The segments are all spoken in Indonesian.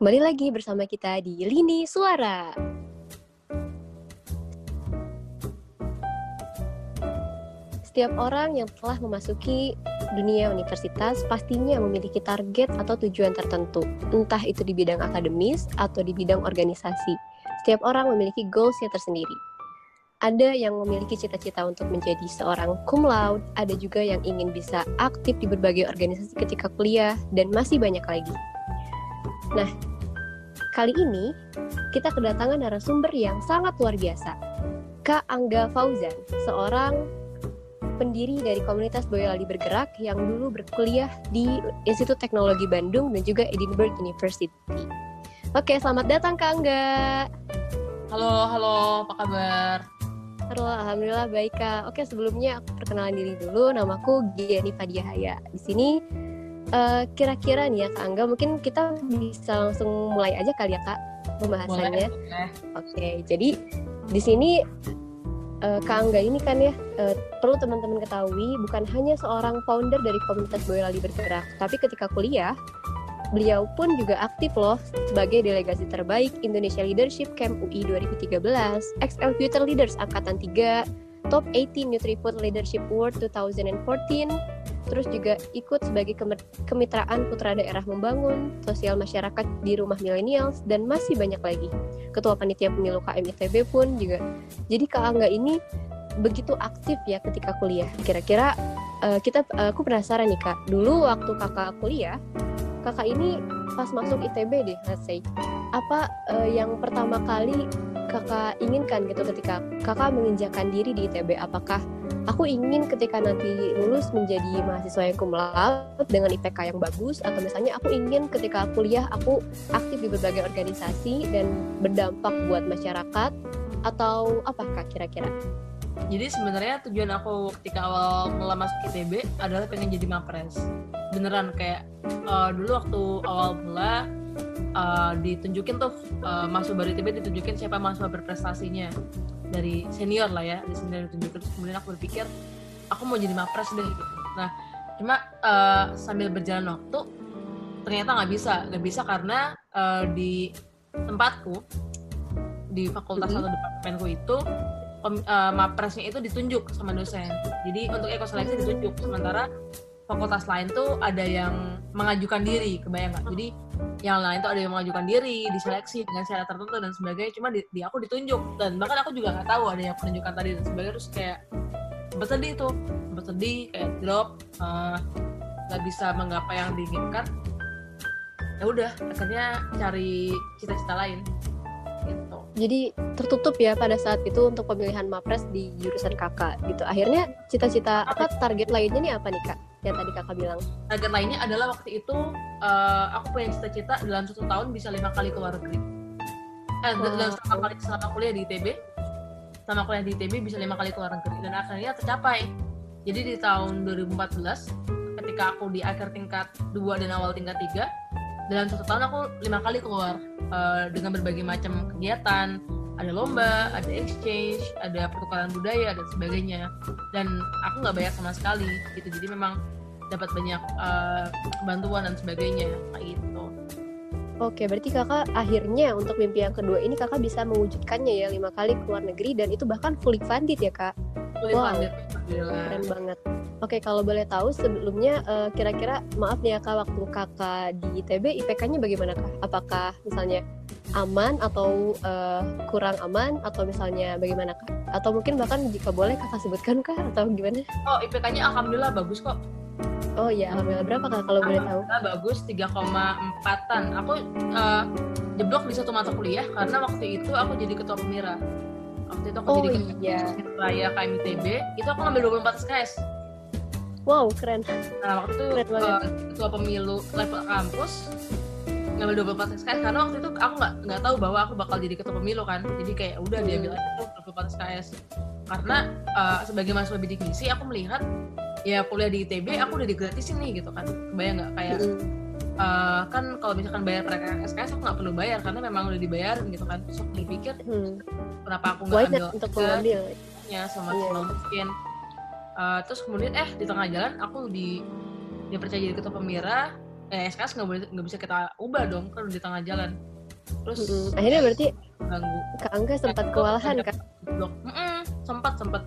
Kembali lagi bersama kita di Lini Suara. Setiap orang yang telah memasuki dunia universitas pastinya memiliki target atau tujuan tertentu, entah itu di bidang akademis atau di bidang organisasi. Setiap orang memiliki goalsnya tersendiri. Ada yang memiliki cita-cita untuk menjadi seorang cum laude, ada juga yang ingin bisa aktif di berbagai organisasi ketika kuliah, dan masih banyak lagi. Nah, kali ini kita kedatangan narasumber yang sangat luar biasa. Kak Angga Fauzan, seorang pendiri dari komunitas Boyolali Bergerak yang dulu berkuliah di Institut Teknologi Bandung dan juga Edinburgh University. Oke, selamat datang Kak Angga. Halo, halo, apa kabar? Halo, alhamdulillah baik Kak. Oke, sebelumnya aku perkenalan diri dulu. Namaku Giani Fadiahaya. Di sini uh, kira-kira nih ya Kak Angga, mungkin kita bisa langsung mulai aja kali ya Kak pembahasannya. Boleh, Oke, jadi di sini uh, Kak Angga ini kan ya uh, perlu teman-teman ketahui bukan hanya seorang founder dari komunitas Boyolali Bergerak, tapi ketika kuliah beliau pun juga aktif loh sebagai delegasi terbaik Indonesia Leadership Camp UI 2013, XL Future Leaders Angkatan 3, Top 18 Nutrifood Leadership Award 2014, terus juga ikut sebagai kemitraan Putra Daerah Membangun, Sosial Masyarakat di Rumah Millennials, dan masih banyak lagi. Ketua Panitia Pemilu KM ITB pun juga. Jadi Kak Angga ini begitu aktif ya ketika kuliah. Kira-kira uh, kita, uh, aku penasaran nih Kak, dulu waktu kakak kuliah, kakak ini pas masuk ITB deh, let's say, apa uh, yang pertama kali kakak inginkan gitu ketika kakak menginjakan diri di ITB? Apakah aku ingin ketika nanti lulus menjadi mahasiswa yang cum laude dengan IPK yang bagus, atau misalnya aku ingin ketika kuliah aku aktif di berbagai organisasi dan berdampak buat masyarakat, atau apa kak kira-kira? Jadi sebenarnya tujuan aku ketika awal mulai masuk ITB adalah pengen jadi mapres. Beneran kayak uh, dulu waktu awal mula uh, ditunjukin tuh uh, masuk baru ITB ditunjukin siapa mahasiswa berprestasinya dari senior lah ya di senior ditunjukin terus kemudian aku berpikir aku mau jadi mapres deh gitu. Nah cuma uh, sambil berjalan waktu ternyata nggak bisa nggak bisa karena uh, di tempatku di fakultas atau departemenku itu uh, mapresnya itu ditunjuk sama dosen. Jadi untuk ekoseleksi ditunjuk sementara fakultas lain tuh ada yang mengajukan diri, kebayang nggak? Jadi yang lain tuh ada yang mengajukan diri, diseleksi dengan syarat tertentu dan sebagainya. Cuma di, di aku ditunjuk dan bahkan aku juga nggak tahu ada yang penunjukan tadi dan sebagainya. Terus kayak bersedih tuh, bersedih kayak drop, eh, nggak uh, bisa menggapai yang diinginkan. Ya udah, akhirnya cari cita-cita lain gitu. Jadi tertutup ya pada saat itu untuk pemilihan mapres di jurusan kakak gitu. Akhirnya cita-cita apa target lainnya nih apa nih kak? Yang tadi kakak bilang. Target lainnya adalah waktu itu uh, aku punya cita-cita dalam satu tahun bisa lima kali keluar negeri. Eh, oh. dalam selama kali selama kuliah di ITB, selama kuliah di ITB bisa lima kali keluar negeri dan akhirnya tercapai. Jadi di tahun 2014 ketika aku di akhir tingkat 2 dan awal tingkat 3 dalam satu tahun aku lima kali keluar uh, dengan berbagai macam kegiatan ada lomba ada exchange ada pertukaran budaya dan sebagainya. Dan aku nggak bayar sama sekali gitu. Jadi memang dapat banyak uh, bantuan dan sebagainya kayak gitu. Oke, berarti kakak akhirnya untuk mimpi yang kedua ini kakak bisa mewujudkannya ya lima kali ke luar negeri dan itu bahkan fully funded ya kak? Fully wow, funded, keren banget. Oke, kalau boleh tahu sebelumnya uh, kira-kira maaf nih ya kak waktu kakak di ITB IPK-nya bagaimana kak? Apakah misalnya aman atau uh, kurang aman atau misalnya bagaimana kak? Atau mungkin bahkan jika boleh kakak sebutkan kak atau gimana? Oh IPK-nya alhamdulillah bagus kok. Oh iya, alhamdulillah berapa kak kalau boleh tahu? bagus 3,4an. Aku uh, jeblok di satu mata kuliah karena waktu itu aku jadi ketua pemira. Waktu itu aku oh, jadi iya. raya KMITB, itu aku ngambil 24 SKS Wow, keren. Nah, waktu itu uh, ketua pemilu level kampus ngambil 24 SKS karena waktu itu aku nggak nggak tahu bahwa aku bakal jadi ketua pemilu kan. Jadi kayak udah diambil aja tuh 24 SKS. Karena uh, sebagai mahasiswa bidik misi aku melihat ya kuliah di ITB aku udah digratisin nih gitu kan. Kebayang nggak kayak uh, kan kalau misalkan bayar SKS aku nggak perlu bayar karena memang udah dibayar gitu kan. Terus aku pikir hmm. kenapa aku nggak ambil untuk mengambil. ya sama yeah. mungkin. Uh, terus kemudian eh di tengah jalan aku di dia percaya jadi ketua pemira eh SKS nggak boleh nggak bisa kita ubah dong kan di tengah jalan. Terus Mm-mm. akhirnya berarti ganggu. Kak Angga sempat kewalahan kan blok. Sempat sempat.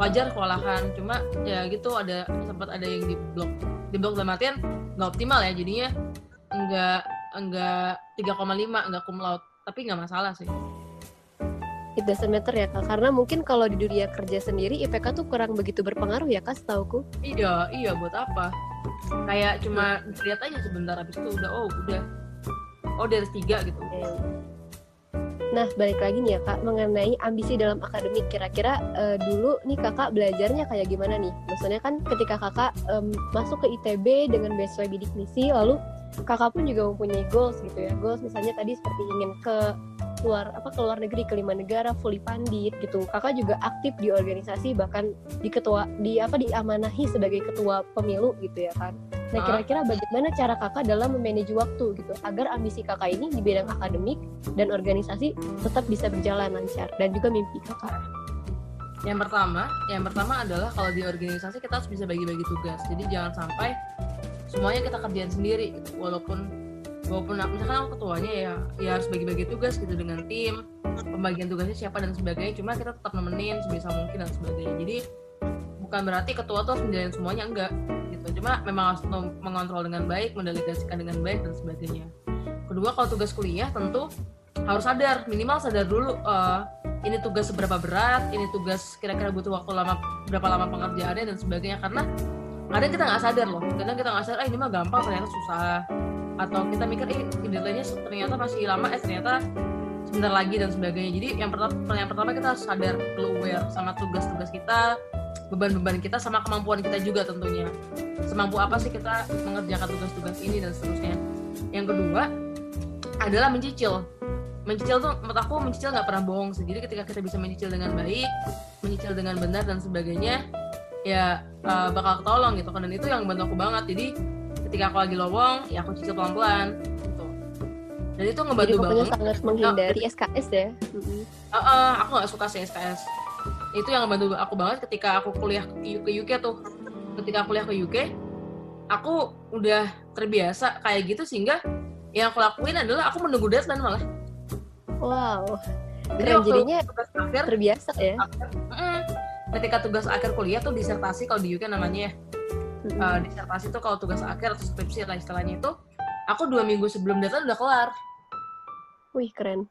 Wajar kewalahan cuma ya gitu ada sempat ada yang di blok di blok dalam artian nggak optimal ya jadinya. Enggak enggak 3,5 enggak cum laude. Tapi nggak masalah sih. It doesn't matter ya kak. Karena mungkin kalau di dunia kerja sendiri IPK tuh kurang begitu berpengaruh ya kak setauku. Iya iya buat apa? Kayak cuma lihat aja sebentar habis itu udah oh udah. Oh dari tiga gitu Nah, balik lagi nih ya Kak, mengenai ambisi dalam akademik. Kira-kira eh, dulu nih Kakak belajarnya kayak gimana nih? Maksudnya kan ketika Kakak em, masuk ke ITB dengan beasiswa bidik misi, lalu Kakak pun juga mempunyai goals gitu ya. Goals misalnya tadi seperti ingin ke luar apa ke luar negeri ke lima negara fully pandit gitu. Kakak juga aktif di organisasi bahkan di ketua di apa diamanahi sebagai ketua pemilu gitu ya kan. Nah, Ah. kira-kira bagaimana cara Kakak dalam memanage waktu gitu agar ambisi Kakak ini di bidang akademik dan organisasi tetap bisa berjalan lancar dan juga mimpi kakak. yang pertama yang pertama adalah kalau di organisasi kita harus bisa bagi-bagi tugas jadi jangan sampai semuanya kita kerjain sendiri gitu. walaupun walaupun aku- misalkan aku ketuanya ya ya harus bagi-bagi tugas gitu dengan tim pembagian tugasnya siapa dan sebagainya cuma kita tetap nemenin sebisa mungkin dan sebagainya jadi bukan berarti ketua tuh harus menjalin semuanya enggak gitu. Cuma memang harus mengontrol dengan baik mendelegasikan dengan baik dan sebagainya. Kedua kalau tugas kuliah tentu harus sadar. Minimal sadar dulu eh, ini tugas seberapa berat, ini tugas kira-kira butuh waktu lama berapa lama pengerjaannya dan sebagainya. Karena kadang kita nggak sadar loh, kadang kita nggak sadar, ah ini mah gampang ternyata susah. Atau kita mikir eh deadline-nya ternyata masih lama, eh ternyata sebentar lagi dan sebagainya. Jadi yang pertama yang pertama kita harus sadar, aware sama tugas-tugas kita, beban-beban kita sama kemampuan kita juga tentunya. Semampu apa sih kita mengerjakan tugas-tugas ini dan seterusnya. Yang kedua adalah mencicil. Mencicil tuh menurut aku mencicil nggak pernah bohong jadi ketika kita bisa mencicil dengan baik mencicil dengan benar dan sebagainya ya uh, bakal ketolong gitu kan. Dan itu yang bantu aku banget. Jadi ketika aku lagi lowong ya aku cicil pelan pelan gitu. Dan itu ngebantu Jadi pokoknya banget. sangat menghindari SKS ya. Uh, uh, aku nggak suka sih SKS itu yang ngebantu aku banget ketika aku kuliah ke, UK tuh. Ketika kuliah ke UK aku udah terbiasa kayak gitu sehingga yang aku lakuin adalah aku menunggu deadline malah. Wow, Jadi keren. waktu jadinya tugas akhir terbiasa ya. Mm, ketika tugas akhir kuliah tuh disertasi kalau di UK namanya. Ya Mm-mm. uh, disertasi tuh kalau tugas akhir atau skripsi lah istilahnya itu aku dua minggu sebelum deadline udah kelar. Wih keren.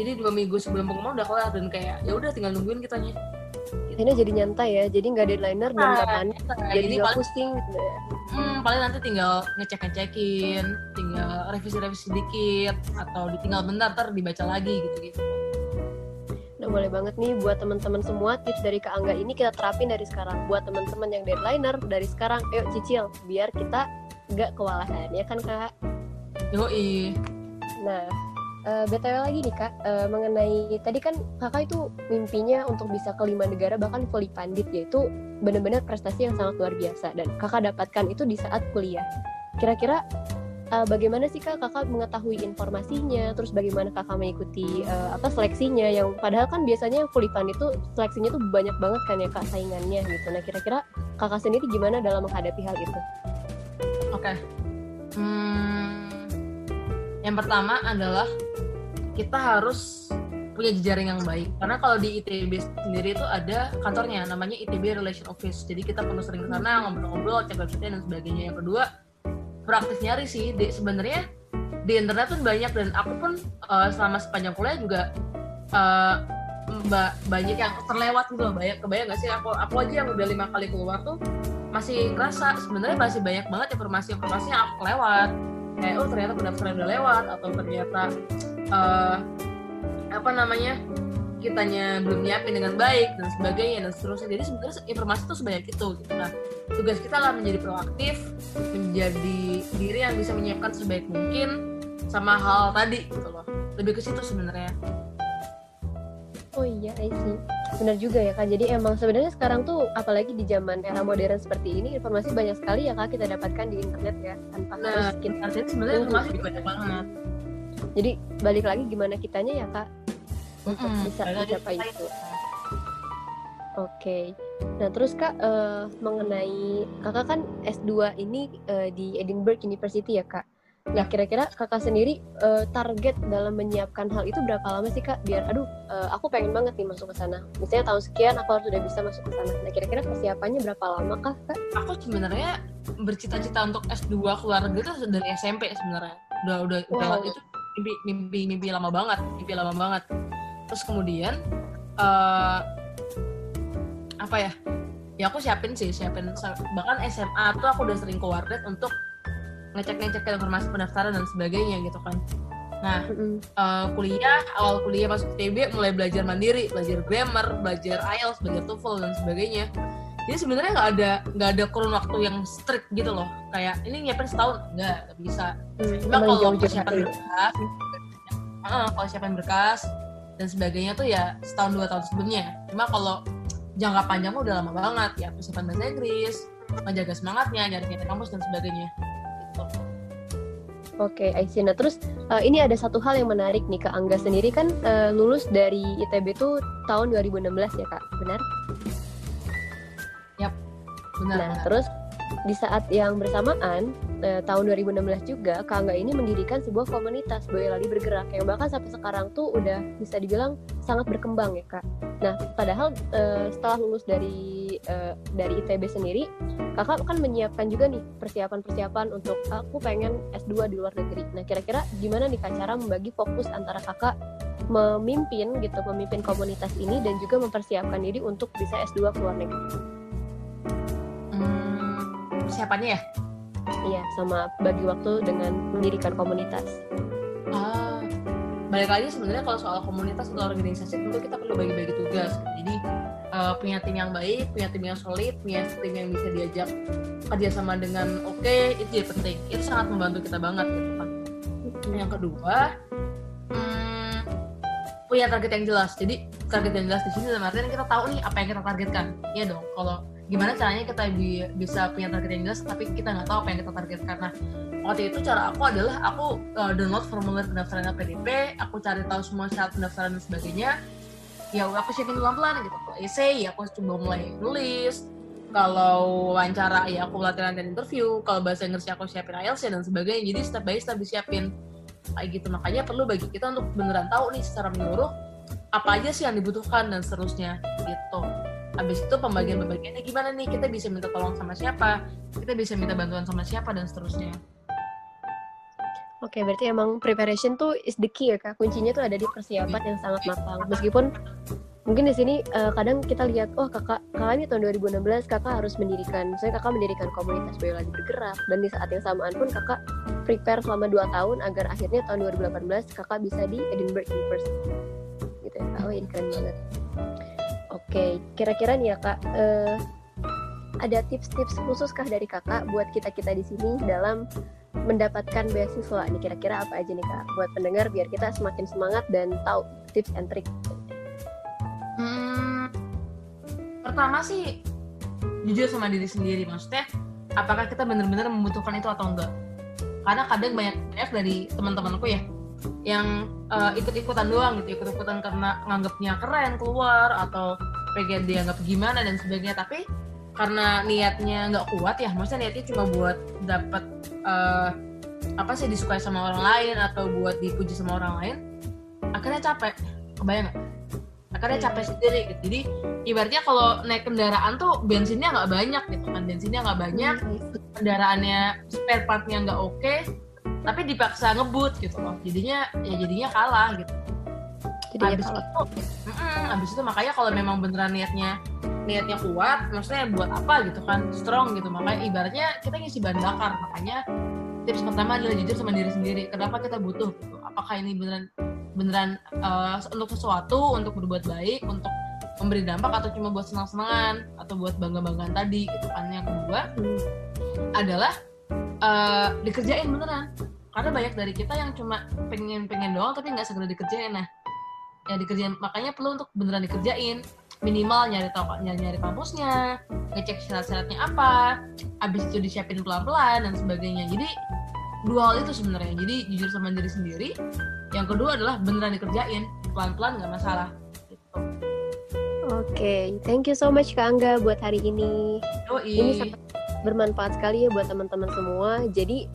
jadi dua minggu sebelum pengumuman udah kelar dan kayak ya udah tinggal nungguin kitanya Ini jadi nyantai ya. Jadi nggak deadlineer dan nggak panik. Nah, Jadi nggak paling, pusing gitu ya. hmm, paling nanti tinggal ngecek ngecekin tinggal revisi revisi sedikit atau ditinggal bentar ntar dibaca lagi gitu gitu Nah boleh banget nih buat teman-teman semua tips dari Kak Angga ini kita terapin dari sekarang. Buat teman-teman yang deadlineer dari sekarang, ayo cicil biar kita nggak kewalahan ya kan Kak. yoi Nah, eh, BTW lagi nih Kak, eh, mengenai tadi kan Kakak itu mimpinya untuk bisa ke lima negara bahkan fully pandit yaitu benar-benar prestasi yang sangat luar biasa dan Kakak dapatkan itu di saat kuliah. Kira-kira eh, bagaimana sih Kak Kakak mengetahui informasinya, terus bagaimana Kakak mengikuti eh, apa seleksinya yang padahal kan biasanya yang fully pandit itu seleksinya tuh banyak banget kan ya Kak saingannya gitu. Nah, kira-kira Kakak sendiri gimana dalam menghadapi hal itu? Oke. Hmm, yang pertama adalah kita harus punya jejaring yang baik. Karena kalau di ITB sendiri itu ada kantornya, namanya ITB Relation Office. Jadi kita perlu sering ke sana ngobrol-ngobrol, cek website dan sebagainya. Yang kedua, praktis nyari sih. Di, sebenarnya di internet pun banyak dan aku pun eh, selama sepanjang kuliah juga eh, ba- banyak yang terlewat gitu. Banyak kebayang gak sih aku aku aja yang udah lima kali keluar tuh masih ngerasa sebenarnya masih banyak banget informasi-informasi yang aku lewat kayak oh ternyata pendaftaran udah lewat atau ternyata eh, apa namanya kitanya belum nyiapin dengan baik dan sebagainya dan seterusnya jadi sebenarnya informasi itu sebanyak itu gitu. nah tugas kita lah menjadi proaktif menjadi diri yang bisa menyiapkan sebaik mungkin sama hal tadi gitu loh lebih ke situ sebenarnya Oh iya, I. Benar juga ya kak. Jadi emang sebenarnya sekarang tuh apalagi di zaman era modern seperti ini informasi banyak sekali ya kak kita dapatkan di internet ya tanpa nah harus kita. artinya sebenarnya informasi banyak banget Jadi balik lagi gimana kitanya ya kak untuk Mm-mm, bisa mencapai itu. Oke. Nah, terus Kak uh, mengenai Kakak kan S2 ini uh, di Edinburgh University ya, Kak. Nah, kira-kira Kakak sendiri uh, target dalam menyiapkan hal itu berapa lama sih, Kak? Biar aduh, uh, aku pengen banget nih masuk ke sana. Misalnya tahun sekian aku harus sudah bisa masuk ke sana. Nah, kira-kira persiapannya berapa lama Kak, Kak? Aku sebenarnya bercita-cita untuk S2 keluar negeri itu dari SMP sebenarnya. Udah udah wow. udah itu mimpi mimpi mimpi lama banget, mimpi lama banget. Terus kemudian uh, apa ya ya aku siapin sih siapin bahkan SMA tuh aku udah sering ke warnet untuk ngecek-ngecek informasi pendaftaran dan sebagainya gitu kan. Nah uh, kuliah awal kuliah masuk TB mulai belajar mandiri belajar grammar belajar IELTS belajar TOEFL dan sebagainya. Jadi sebenarnya nggak ada nggak ada kurun waktu yang strict gitu loh. Kayak ini nyiapin setahun? Nggak nggak bisa. Hmm, cuma kalau persiapan berkas uh, kalau siapin berkas dan sebagainya tuh ya setahun dua tahun sebelumnya. Cuma kalau jangka panjang udah lama banget. Ya persiapan bahasa Inggris menjaga semangatnya nyari nyari kampus dan sebagainya Oke, okay, Aisyah. Nah, terus uh, ini ada satu hal yang menarik nih Kak Angga sendiri kan uh, lulus dari ITB itu tahun 2016 ya Kak, benar? Yap, benar. Nah, benar. terus di saat yang bersamaan eh, tahun 2016 juga Kak Angga ini mendirikan sebuah komunitas Boyolali bergerak yang bahkan sampai sekarang tuh udah bisa dibilang sangat berkembang ya Kak. Nah padahal eh, setelah lulus dari eh, dari ITB sendiri Kakak kan menyiapkan juga nih persiapan-persiapan untuk aku pengen S2 di luar negeri. Nah kira-kira gimana nih Kak cara membagi fokus antara Kakak memimpin gitu memimpin komunitas ini dan juga mempersiapkan diri untuk bisa S2 ke luar negeri persiapannya ya? Iya, sama bagi waktu dengan mendirikan komunitas. Balik lagi sebenarnya kalau soal komunitas atau organisasi tentu kita perlu bagi-bagi tugas. Jadi uh, punya tim yang baik, punya tim yang solid, punya tim yang bisa diajak kerjasama dengan oke okay, itu jadi penting. Itu sangat membantu kita banget gitu kan. Yang kedua, hmm, punya target yang jelas. Jadi target yang jelas di sini dalam artian kita tahu nih apa yang kita targetkan. Iya dong. Kalau gimana caranya kita bi bisa punya target yang jelas tapi kita nggak tahu apa yang kita target. Karena waktu itu cara aku adalah aku uh, download formulir pendaftaran PDP aku cari tahu semua syarat pendaftaran dan sebagainya. Ya aku siapin pelan-pelan gitu. Kalau essay ya aku coba mulai nulis. Kalau wawancara ya aku latihan dan interview. Kalau bahasa Inggris ya aku siapin IELTS dan sebagainya. Jadi step by step disiapin. Kayak gitu. Makanya perlu bagi kita untuk beneran tahu nih secara menyeluruh apa aja sih yang dibutuhkan dan seterusnya. Gitu habis itu pembagian pembagiannya gimana nih kita bisa minta tolong sama siapa kita bisa minta bantuan sama siapa dan seterusnya Oke, berarti emang preparation tuh is the key ya kak. Kuncinya tuh ada di persiapan yang sangat matang. Meskipun mungkin di sini uh, kadang kita lihat, oh kakak, kakak ini tahun 2016 kakak harus mendirikan, saya kakak mendirikan komunitas lagi bergerak. Dan di saat yang samaan pun kakak prepare selama 2 tahun agar akhirnya tahun 2018 kakak bisa di Edinburgh University. Gitu ya, oh ini keren banget. Oke, kira-kira nih ya kak, uh, ada tips-tips khusus kah dari kakak buat kita kita di sini dalam mendapatkan beasiswa? Nih kira-kira apa aja nih kak buat pendengar biar kita semakin semangat dan tahu tips and trick. Hmm, pertama sih jujur sama diri sendiri. Maksudnya apakah kita benar-benar membutuhkan itu atau enggak? Karena kadang banyak banyak dari teman-temanku ya yang uh, ikut-ikutan doang gitu. Ikut-ikutan karena nganggapnya keren keluar atau pengen dianggap gimana dan sebagainya. Tapi karena niatnya nggak kuat ya maksudnya niatnya cuma buat dapat uh, apa sih disukai sama orang lain atau buat dipuji sama orang lain akhirnya capek. Kebayang gak? akhirnya capek sendiri gitu. jadi ibaratnya kalau naik kendaraan tuh bensinnya nggak banyak gitu kan. Bensinnya nggak banyak kendaraannya spare partnya nggak oke okay, tapi dipaksa ngebut gitu loh. Jadinya ya jadinya kalah gitu. Jadi abis ya itu mm, abis itu makanya kalau memang beneran niatnya niatnya kuat maksudnya buat apa gitu kan strong gitu. Makanya ibaratnya kita ngisi bahan bakar. Makanya tips pertama adalah jujur sama diri sendiri. Kenapa kita butuh gitu? Apakah ini beneran beneran uh, untuk sesuatu untuk berbuat baik untuk memberi dampak atau cuma buat senang-senangan atau buat bangga-banggaan tadi gitu kan? Yang kedua hmm. adalah uh, dikerjain beneran. Karena banyak dari kita yang cuma pengen pengen doang tapi nggak segera dikerjain. Nah ya dikerjain. Makanya perlu untuk beneran dikerjain. Minimal nyari tahu nyari nyari kampusnya ngecek syarat-syaratnya apa. Abis itu disiapin pelan-pelan dan sebagainya. Jadi dua hal itu sebenarnya. Jadi jujur sama diri sendiri. Yang kedua adalah beneran dikerjain. Pelan-pelan nggak masalah. Gitu. Oke, okay. thank you so much Kak Angga buat hari ini. Yoi. Ini sangat bermanfaat sekali ya buat teman-teman semua. Jadi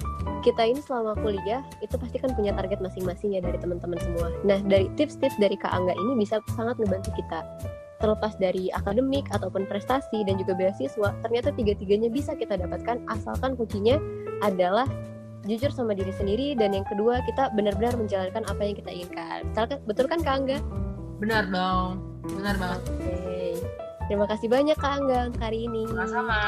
kita ini selama kuliah itu pasti kan punya target masing-masing ya dari teman-teman semua. Nah dari tips-tips dari Kak Angga ini bisa sangat ngebantu kita. Terlepas dari akademik ataupun prestasi dan juga beasiswa, ternyata tiga-tiganya bisa kita dapatkan asalkan kuncinya adalah jujur sama diri sendiri dan yang kedua kita benar-benar menjalankan apa yang kita inginkan. Betul kan Kak Angga? Benar dong, benar banget. Oke. Terima kasih banyak Kak Angga untuk hari ini. Sama-sama.